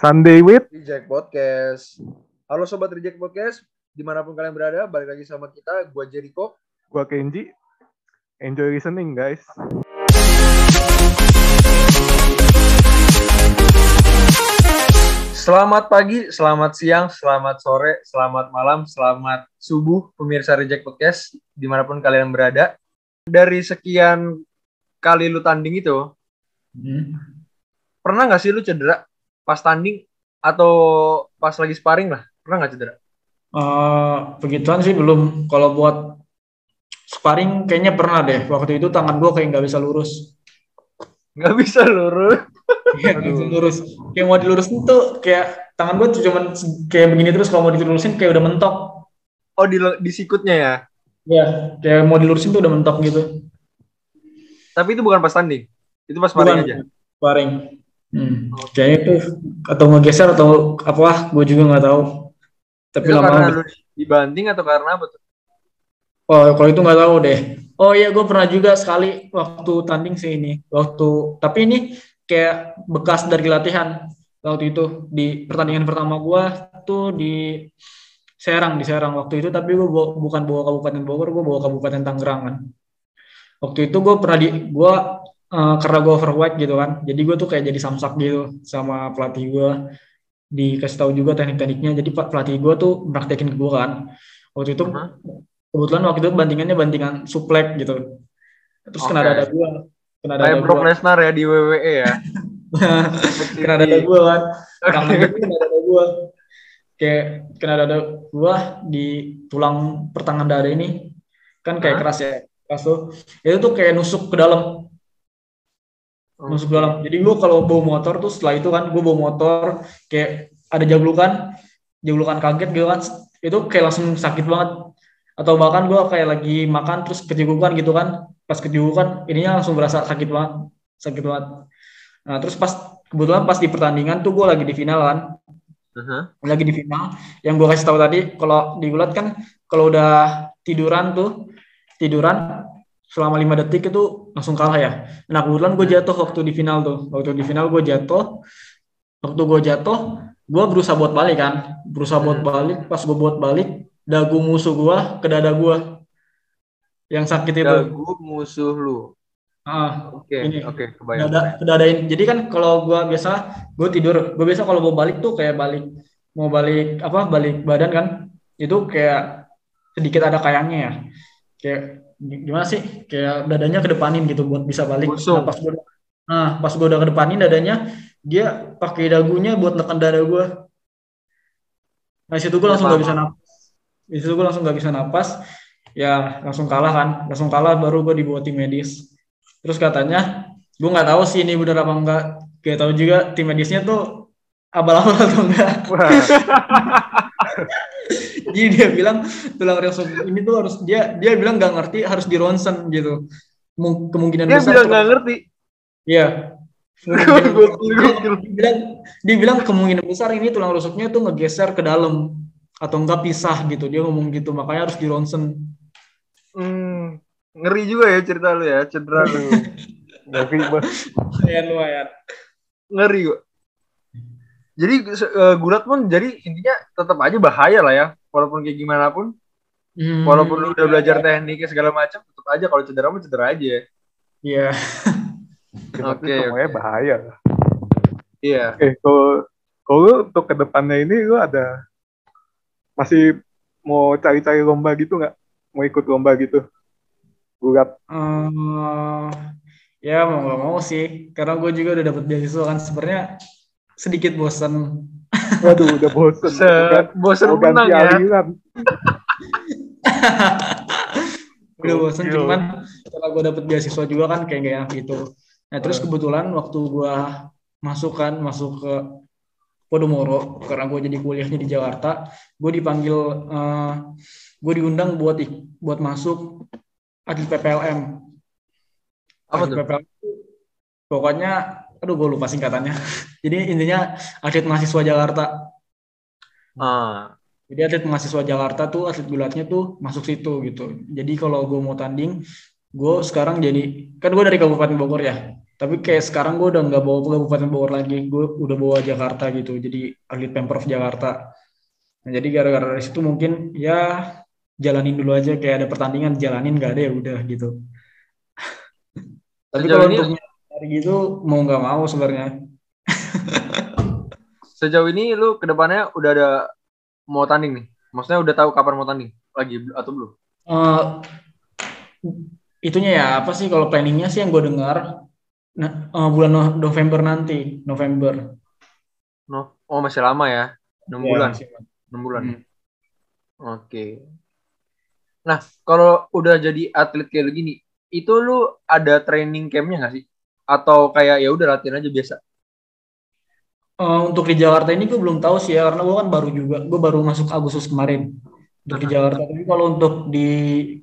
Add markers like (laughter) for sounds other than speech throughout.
Sunday with Reject Podcast. Halo Sobat Reject Podcast, di mana pun kalian berada, balik lagi sama kita, gua Jericho. gua Kenji. Enjoy listening guys. Selamat pagi, selamat siang, selamat sore, selamat malam, selamat subuh, pemirsa Reject Podcast, di mana pun kalian berada. Dari sekian kali lu tanding itu, Hmm. pernah nggak sih lu cedera pas tanding atau pas lagi sparring lah? Pernah nggak cedera? Eh, begituan sih belum. Kalau buat sparring kayaknya pernah deh. Waktu itu tangan gue kayak nggak bisa lurus. Nggak bisa lurus. Nggak bisa lurus. Kayak mau dilurusin tuh kayak tangan gue tuh cuman kayak begini terus kalau mau dilurusin kayak udah mentok. Oh di, di sikutnya ya? Ya, kayak mau dilurusin tuh udah mentok gitu. Tapi itu bukan pas tanding, itu pas sparring Bukan aja. Sparring. Hmm. Kayaknya itu atau ngegeser atau apa, gue juga nggak tahu. Tapi Itu karena lama-lama lu dibanting atau karena apa tuh? Oh, kalau itu nggak tahu deh. Oh iya, gue pernah juga sekali waktu tanding sih ini. Waktu, tapi ini kayak bekas dari latihan waktu itu di pertandingan pertama gue tuh di Serang di Serang waktu itu. Tapi gue bukan bawa Kabupaten Bogor, gue bawa Kabupaten Tangerang kan. Waktu itu gue pernah di gue eh, karena gue overweight gitu kan. Jadi gue tuh kayak jadi samsak gitu sama pelatih gue. Dikasih tahu juga teknik-tekniknya. Jadi pelatih gue tuh praktekin ke gue kan. Waktu itu kebetulan waktu itu bantingannya bantingan suplek gitu terus kena Oke. dada gua kena dada Kayak Brock Lesnar ya di WWE ya. (laughs) kena dada gua kan tangan kena dada gua kayak kena dada gua di tulang pertengahan dada ini kan kayak Hah? keras ya keras tuh itu tuh kayak nusuk ke dalam ke dalam jadi gua kalau bawa motor tuh setelah itu kan gua bawa motor kayak ada jablukan jablukan kaget gitu kan. Itu kayak langsung sakit banget. Atau bahkan gua kayak lagi makan terus kejegukan gitu kan. Pas kejegukan ininya langsung berasa sakit banget sakit banget. Nah terus pas kebetulan pas di pertandingan tuh gua lagi di final kan. Aha. lagi di final. Yang gua kasih tahu tadi kalau di gulat kan kalau udah tiduran tuh tiduran selama lima detik itu langsung kalah ya. Nah kebetulan gue jatuh waktu di final tuh. Waktu di final gue jatuh waktu gue jatuh gue berusaha buat balik kan. Berusaha buat Hmm. balik pas gue buat balik dagu musuh gue ke dada gue yang sakit itu. Dagu musuh lu. ah Oke, Ini. oke, kebayang. dada kedadain. Jadi kan kalau gua biasa gue tidur. Gue biasa kalau mau balik tuh kayak balik mau balik apa balik badan kan. Itu kayak sedikit ada kayangnya ya. Kayak gimana sih? Kayak dadanya kedepanin gitu buat bisa balik. Busung. nah pas gua nah pas gua udah kedepanin dadanya dia pakai dagunya buat neken dada gua. Nah situ gua langsung nggak bisa napas. Di situ gua langsung nggak bisa napas. Ya langsung kalah kan. Langsung kalah baru gua dibawa tim medis. Terus katanya gue nggak tahu sih ini bener apa enggak gak tahu juga tim medisnya tuh abal-abal atau enggak (laughs) (laughs) jadi dia bilang tulang rusuk ini tuh harus dia dia bilang nggak ngerti harus di ronsen gitu Mung- kemungkinan Dia besar bilang nggak ngerti. iya (laughs) dia bilang dia bilang kemungkinan besar ini tulang rusuknya tuh ngegeser ke dalam atau enggak pisah gitu dia ngomong gitu makanya harus di ronsen Hmm, ngeri juga ya cerita lu ya, cedera lu. (laughs) ngeri banget. lumayan lumayan ngeri kok. Jadi se- eh, gulat pun jadi intinya tetap aja bahaya lah ya, walaupun kayak gimana pun, Hmm, walaupun lu udah belajar tekniknya segala macam, tetap aja kalau cedera mah cedera aja. iya Tapi Oke, semuanya oke. bahaya. Iya. Oke, kalau kalau lu untuk ke depannya ini lu ada masih mau cari-cari lomba gitu nggak? Mau ikut lomba gitu? Gulat. Eh, ya mau nggak mau sih karena gue juga udah dapet beasiswa kan sebenarnya sedikit bosan Waduh, udah bosen. Se ganti menang ya. (laughs) udah bosan cuman setelah gue dapet beasiswa juga kan kayak gak enak gitu nah terus Hmm. kebetulan waktu gue masuk kan masuk ke Podomoro karena gue jadi kuliahnya di Jakarta gue dipanggil eh, gue diundang buat ik- buat masuk atlet PPLM Apa tuh? PPLM pokoknya aduh gue lupa singkatannya jadi intinya atlet mahasiswa Jakarta Ah, Jadi atlet mahasiswa Jakarta tuh atlet gulatnya tuh masuk situ gitu. Jadi kalau gue mau tanding, gue sekarang jadi kan gue dari Kabupaten Bogor ya. Tapi kayak sekarang gue udah nggak bawa Kabupaten Bogor lagi, gue udah bawa Jakarta gitu. Jadi atlet pemprov Jakarta. Nah, jadi gara-gara dari situ mungkin ya jalanin dulu aja kayak ada pertandingan jalanin nggak ada ya udah gitu. Tapi kalau untuk hari gitu mau nggak mau sebenarnya. (laughs) Sejauh ini lu ke depannya udah ada mau tanding nih? Maksudnya udah tahu kapan mau tanding? Lagi atau belum? Eh, itunya ya apa sih kalau planningnya sih yang gue dengar nah, eh, bulan No- November nanti November No. Oh masih lama ya? 6 Ya, bulan. masih- 6 bulan. Hmm. Oke. Nah, kalau udah jadi atlet kayak gini, itu lu ada training campnya nggak sih? Atau kayak ya udah latihan aja biasa? Eh, untuk di Jakarta ini gue belum tahu sih ya karena gue kan baru juga gue baru masuk Agustus kemarin. Untuk di Jakarta tapi kalau untuk di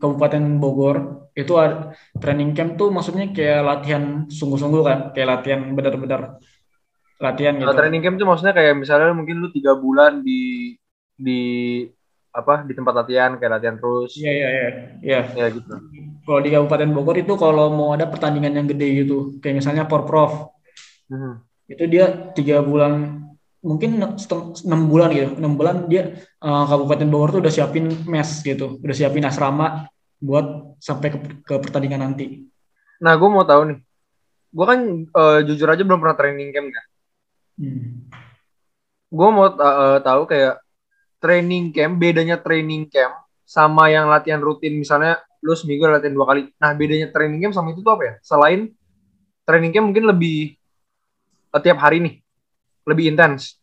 Kabupaten Bogor itu ada training camp tuh maksudnya kayak latihan sungguh-sungguh kan? Kayak latihan benar-benar latihan gitu. Kalau training camp tuh maksudnya kayak misalnya mungkin lu tiga bulan di di apa di tempat latihan kayak latihan terus iya iya iya iya ya gitu. kalau di Kabupaten Bogor itu kalau mau ada pertandingan yang gede gitu kayak misalnya Porprov Hmm. itu dia tiga bulan mungkin enam bulan gitu enam bulan dia eh, Kabupaten Bogor tuh udah siapin mes gitu udah siapin asrama buat sampai ke, ke pertandingan nanti Nah, gue mau tahu nih. Gue kan eh, jujur aja belum pernah training camp kan. Hmm. Gue mau eh, tahu kayak training camp bedanya training camp sama yang latihan rutin misalnya lu seminggu latihan dua kali. Nah, bedanya training camp sama itu tuh apa ya? Selain training camp mungkin lebih eh, tiap hari nih, lebih intens.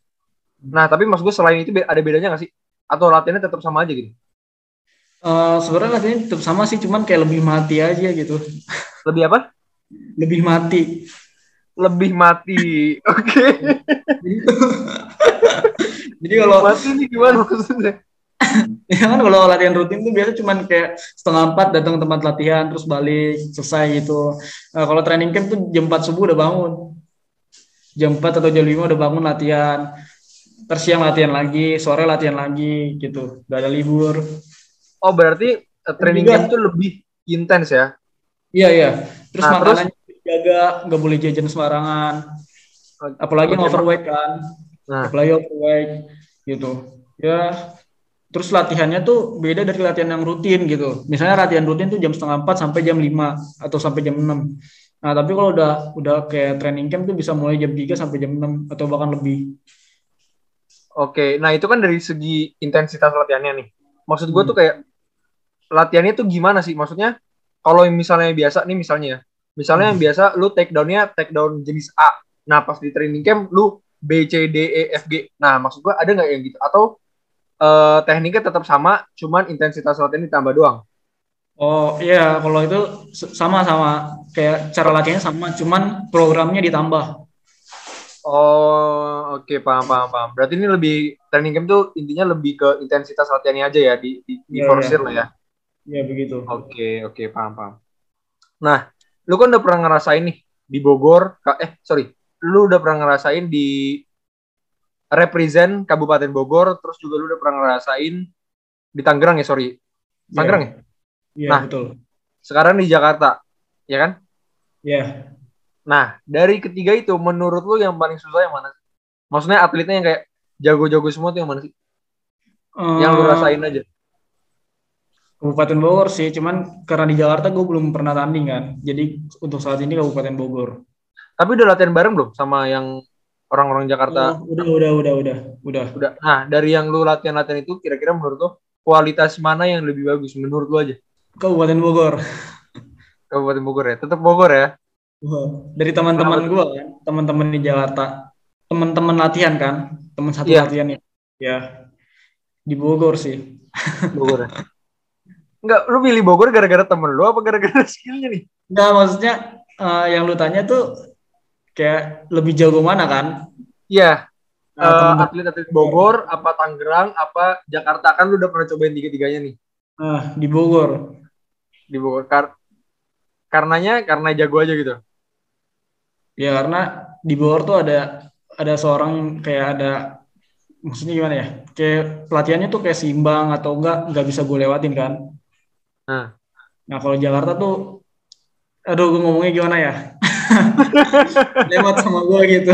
Nah, tapi maksud gue selain itu ada bedanya nggak sih? Atau latihannya tetap sama aja gitu? Eh, sebenarnya latihannya tetap sama sih cuman kayak lebih mati aja gitu Lebih apa? lebih mati Lebih mati. (laughs) Oke. (laughs) jadi kalau Mati ini gimana maksudnya? (laughs) ya kan kalau latihan rutin tuh biasa cuman kayak setengah empat datang ke tempat latihan terus balik selesai gitu. Nah, kalau training camp tuh jam 4 subuh udah bangun. Jam 4 atau jam 5 udah bangun latihan. Terus siang latihan lagi sore latihan lagi gitu. Gak ada libur. Oh, berarti eh, training camp tuh lebih intens ya? iya iya. Terus Nah, terus- makanannya dijaga nggak boleh jajan sembarangan. Apalagi yang Oke, overweight kan Nah, apalagi overweight gitu ya terus latihannya tuh beda dari latihan yang rutin gitu misalnya latihan rutin tuh jam setengah empat sampai jam 5 atau sampai jam 6 nah tapi kalau udah udah kayak training camp tuh bisa mulai jam 3 sampai jam 6 atau bahkan lebih Oke, nah itu kan dari segi intensitas latihannya nih. Maksud gue Hmm. tuh kayak latihannya tuh gimana sih? Maksudnya kalau yang misalnya biasa nih misalnya, ya. misalnya yang biasa lu take down-nya take down jenis A. Nah pas di training camp lu B C D E F G. Nah maksud gue ada nggak yang gitu? Atau eh, tekniknya tetap sama, cuman intensitas latihan ditambah doang? oh iya kalau itu sama sama kayak cara latihannya sama cuman programnya ditambah Oh, oke paham paham paham. Berarti ini lebih training camp tuh intinya lebih ke intensitas latihannya aja ya di di, di Iya, forsir iya. lah ya. ya begitu Oke, oke, paham, paham. Nah, lu kan udah pernah ngerasain nih di Bogor, eh sorry, lu udah pernah ngerasain di represent Kabupaten Bogor, terus juga lu udah pernah ngerasain di Tangerang ya, sorry. Tangerang ya? iya Nah. betul Sekarang di Jakarta, ya kan? iya Nah, dari ketiga itu, menurut lu yang paling susah yang mana? Maksudnya atletnya yang kayak jago-jago semua tuh yang mana sih? Yang lu Eh, rasain aja. Kabupaten Bogor sih, cuman karena di Jakarta gue belum pernah tanding kan. Jadi untuk saat ini Kabupaten Bogor. Tapi udah latihan bareng belum sama yang orang-orang Jakarta? Oh, udah, udah, udah, udah, udah. Udah. Nah, dari yang lu latihan-latihan itu, kira-kira menurut lu kualitas mana yang lebih bagus menurut lu aja? Kabupaten Bogor. Kabupaten Bogor ya, tetap Bogor ya. Dari teman-teman gue kan, teman-teman di Jakarta, teman-teman latihan kan, teman satu Iya. latihan ya. Ya, di Bogor sih. Bogor ya. Enggak, lu pilih Bogor gara-gara temen lu apa gara-gara (laughs) skillnya nih? Nggak, maksudnya eh, yang lu tanya tuh kayak lebih jago mana kan? Iya, Nah, eh, temen- atlet-atlet Bogor, apa Tangerang, apa Jakarta kan lu udah pernah cobain tiga-tiganya nih ah, di Bogor. di Bogor. Kar karenanya karena jago aja gitu. Ya karena di Bogor tuh ada ada seorang kayak ada maksudnya gimana ya? Kayak pelatihannya tuh kayak seimbang atau enggak nggak bisa gue lewatin kan? Nah. Nah kalau Jakarta tuh, aduh gue ngomongnya gimana ya? (laughs) lewat sama gue gitu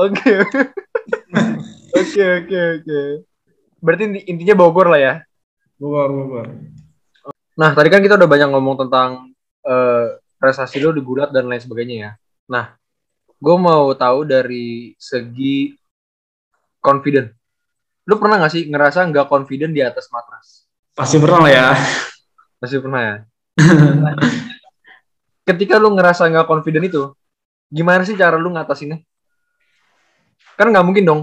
Oke. Oke oke oke. Berarti inti- intinya Bogor lah ya. Bogor Bogor Nah, tadi kan kita udah banyak ngomong tentang eh, prestasi lo di gulat dan lain sebagainya ya. Nah, gue mau tahu dari segi confident. Lu pernah gak sih ngerasa nggak confident di atas matras? Pasti pernah lah ya Pasti pernah ya. (laughs) Ketika lu ngerasa nggak confident itu, gimana sih cara lu ngatasinnya? Kan nggak mungkin dong.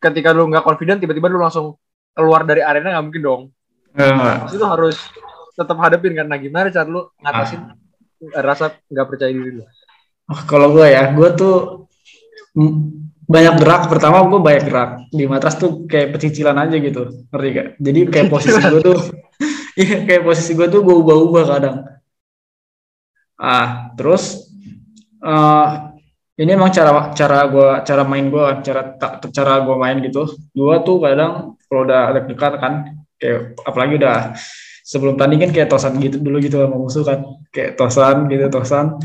Ketika lu nggak confident, tiba-tiba lu langsung keluar dari arena nggak mungkin dong. Pasti lu harus tetap hadapin kan. Nah, gimana cara lu ngatasin rasa nggak percaya diri lu? Oh, kalau gue ya, gue tuh banyak gerak. Pertama gue banyak gerak di matras tuh kayak pecicilan aja gitu, ngerti gak? Jadi kayak (laughs) posisi gue tuh, (laughs) iya kayak posisi gue tuh gue ubah-ubah kadang. Ah, terus eh ini emang cara cara gue cara main gue, cara ta- cara gue main gitu. Gue tuh kadang kalau udah dekat kan, kayak apalagi udah sebelum tanding kan kayak tosan gitu dulu gitu sama musuh kan, kayak tosan gitu tosan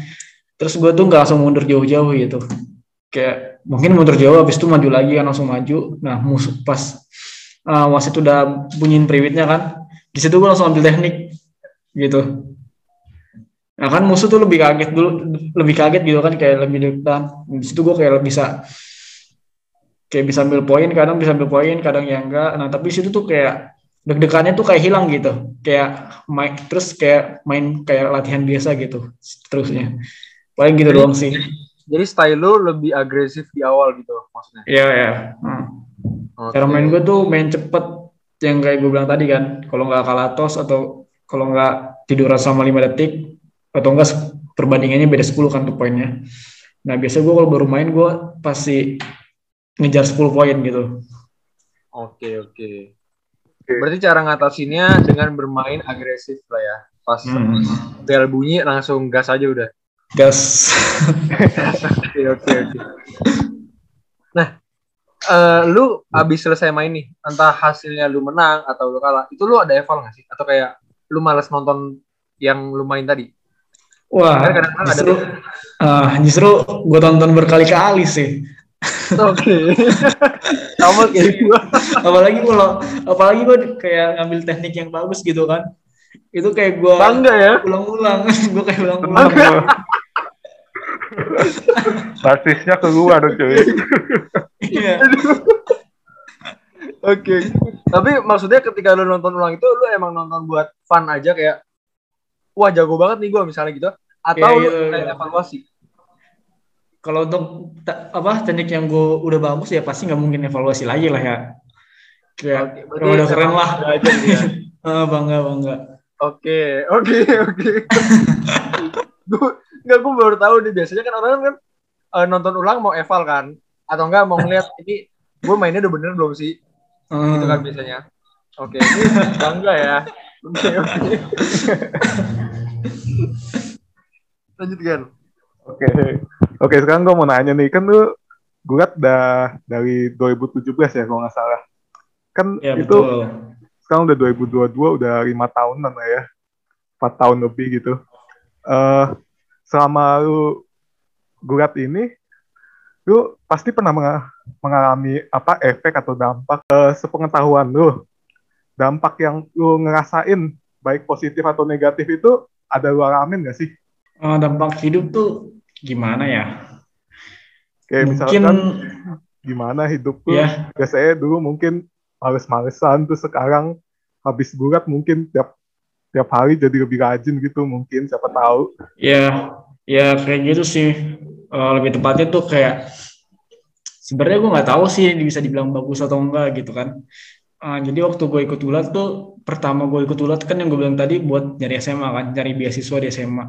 terus gue tuh nggak langsung mundur jauh-jauh gitu kayak mungkin mundur jauh habis itu maju lagi kan langsung maju. Nah musuh pas uh, wasit udah bunyiin priwitnya kan di situ gue langsung ambil teknik gitu. Nah kan musuh tuh lebih kaget dulu lebih kaget gitu kan kayak lebih depan. Di situ gue kayak bisa kayak bisa ambil poin kadang bisa ambil poin kadang ya enggak. Nah tapi situ tuh kayak deg-degannya tuh kayak hilang gitu. Kayak main terus kayak main kayak latihan biasa gitu terusnya paling gitu doang sih Jadi style lu lebih agresif di awal gitu maksudnya. Iya ya. Hmm. Oke. Cara main gue tuh main cepet yang kayak gue bilang tadi kan. Kalau nggak kalah tos atau kalau nggak tiduran sama 5 detik atau enggak perbandingannya beda 10 kan tuh poinnya. Nah biasa gue kalau baru main gue pasti ngejar 10 poin gitu. Oke oke. Oke. Berarti cara ngatasinnya dengan bermain agresif lah ya. Pas Hmm. bel bunyi langsung gas aja udah. Gas. Oke oke oke. Nah, eh, lu abis selesai main nih, entah hasilnya lu menang atau lu kalah, itu lu ada eval nggak sih? Atau kayak lu malas nonton yang lu main tadi? Wah, kadang-kadang ada justru, ah, justru gue tonton berkali-kali sih. Oke. Sama kayak gua. apalagi kalau apalagi gue kayak ngambil teknik yang bagus gitu kan. Itu kayak gue Bangga ya. ulang-ulang, (laughs) gue kayak ulang-ulang. Lo. (laughs) Basisnya keluar dong cuy. Iya. (laughs) Oke. Tapi maksudnya ketika lu nonton ulang itu lu emang nonton buat fun aja kayak wah jago banget nih gua misalnya gitu atau lu iya, kayak iya. evaluasi? Kalau untuk apa teknik yang gue udah bagus ya pasti nggak mungkin evaluasi lagi lah ya. Kayak Oke, udah keren lah. udah aja gitu ya. Ah, bangga bangga. Oke, oke, oke. (laughs) Gue nggak gue baru tahu nih biasanya kan orang kan eh, nonton ulang mau eval kan atau enggak mau ngeliat (laughs) ini gue mainnya udah bener belum sih Hmm. itu kan biasanya. Oke, ini bangga ya. Oke, oke. (laughs) Lanjut kan. Oke. Oke, sekarang gue mau nanya nih, kan lu gugat udah dari 2017 ya kalau nggak salah. Kan Ya itu betul. Sekarang udah 2022, udah lima tahunan lah ya. Empat tahun lebih gitu. eh selama lu gugat ini, lu pasti pernah menga- mengalami apa efek atau dampak eh, sepengetahuan lu. Dampak yang lu ngerasain, baik positif atau negatif itu ada lu alamin nggak sih? Eh, dampak hidup tuh gimana ya? Kayak Mungkin misalkan gimana hidup lu ya biasanya dulu mungkin males-malesan tuh sekarang habis gugat mungkin tiap tiap hari jadi lebih rajin gitu mungkin siapa tahu ya ya kayak gitu sih. Eh, lebih tepatnya tuh kayak sebenarnya gue nggak tahu sih ini bisa dibilang bagus atau enggak gitu kan. Eh, jadi waktu gue ikut ulat tuh pertama gue ikut ulat kan yang gue bilang tadi buat nyari SMA kan, nyari beasiswa di SMA.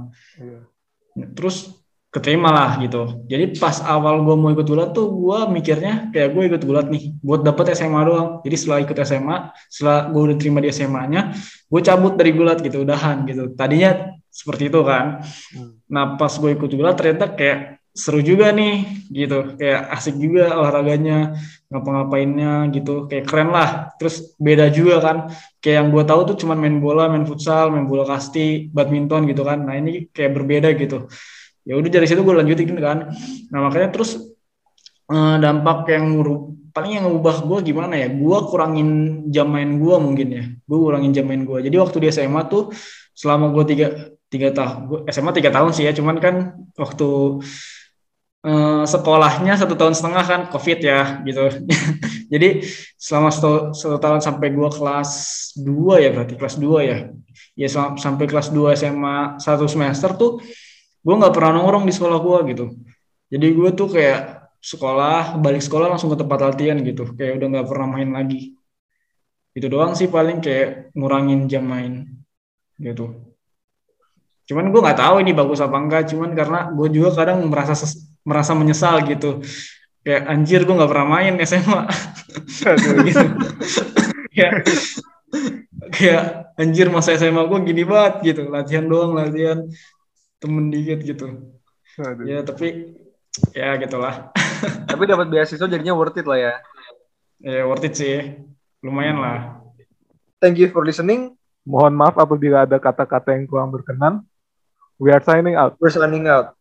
terus keterima lah gitu. Jadi pas awal gue mau ikut gulat tuh gue mikirnya kayak gue ikut gulat nih buat dapet SMA doang. Jadi setelah ikut SMA, setelah gue udah terima di SMA-nya, gue cabut dari gulat gitu, udahan gitu. Tadinya seperti itu kan. Hmm. Nah pas gue ikut gulat ternyata kayak seru juga nih gitu kayak asik juga olahraganya ngapa-ngapainnya gitu kayak keren lah terus beda juga kan kayak yang gue tahu tuh cuman main bola main futsal main bola kasti badminton gitu kan nah ini kayak berbeda gitu ya udah dari situ gue lanjutin kan. Nah makanya terus eh, dampak yang paling yang ngubah gue gimana ya? Gue kurangin jam main gue mungkin ya. Gue kurangin jam main gue jadi waktu di SMA tuh selama gue tiga tiga tahun SMA tiga tahun sih ya. Cuman kan waktu Eh, sekolahnya satu tahun setengah kan covid ya gitu. (laughs) Jadi selama satu, satu tahun sampai gua kelas 2 ya berarti kelas 2 ya. Ya sampai kelas 2 SMA satu semester tuh gua nggak pernah nongkrong di sekolah gua gitu. Jadi gua tuh kayak sekolah balik sekolah langsung ke tempat latihan gitu. Kayak udah nggak pernah main lagi. Itu doang sih paling kayak ngurangin jam main gitu. Cuman gue nggak tahu ini bagus apa enggak. Cuman karena gue juga kadang merasa merasa menyesal gitu. Kayak anjir gue nggak pernah main SMA (laughs) gitu. kayak kayak anjir masa SMA gue gini banget gitu. Latihan doang latihan temen dikit gitu. Aduh. ya tapi ya gitulah. (laughs) Tapi dapat beasiswa jadinya worth it lah ya. Ya worth it sih. Lumayan lah. Thank you for listening. Mohon maaf apabila ada kata-kata yang kurang berkenan. We are signing out. We're signing out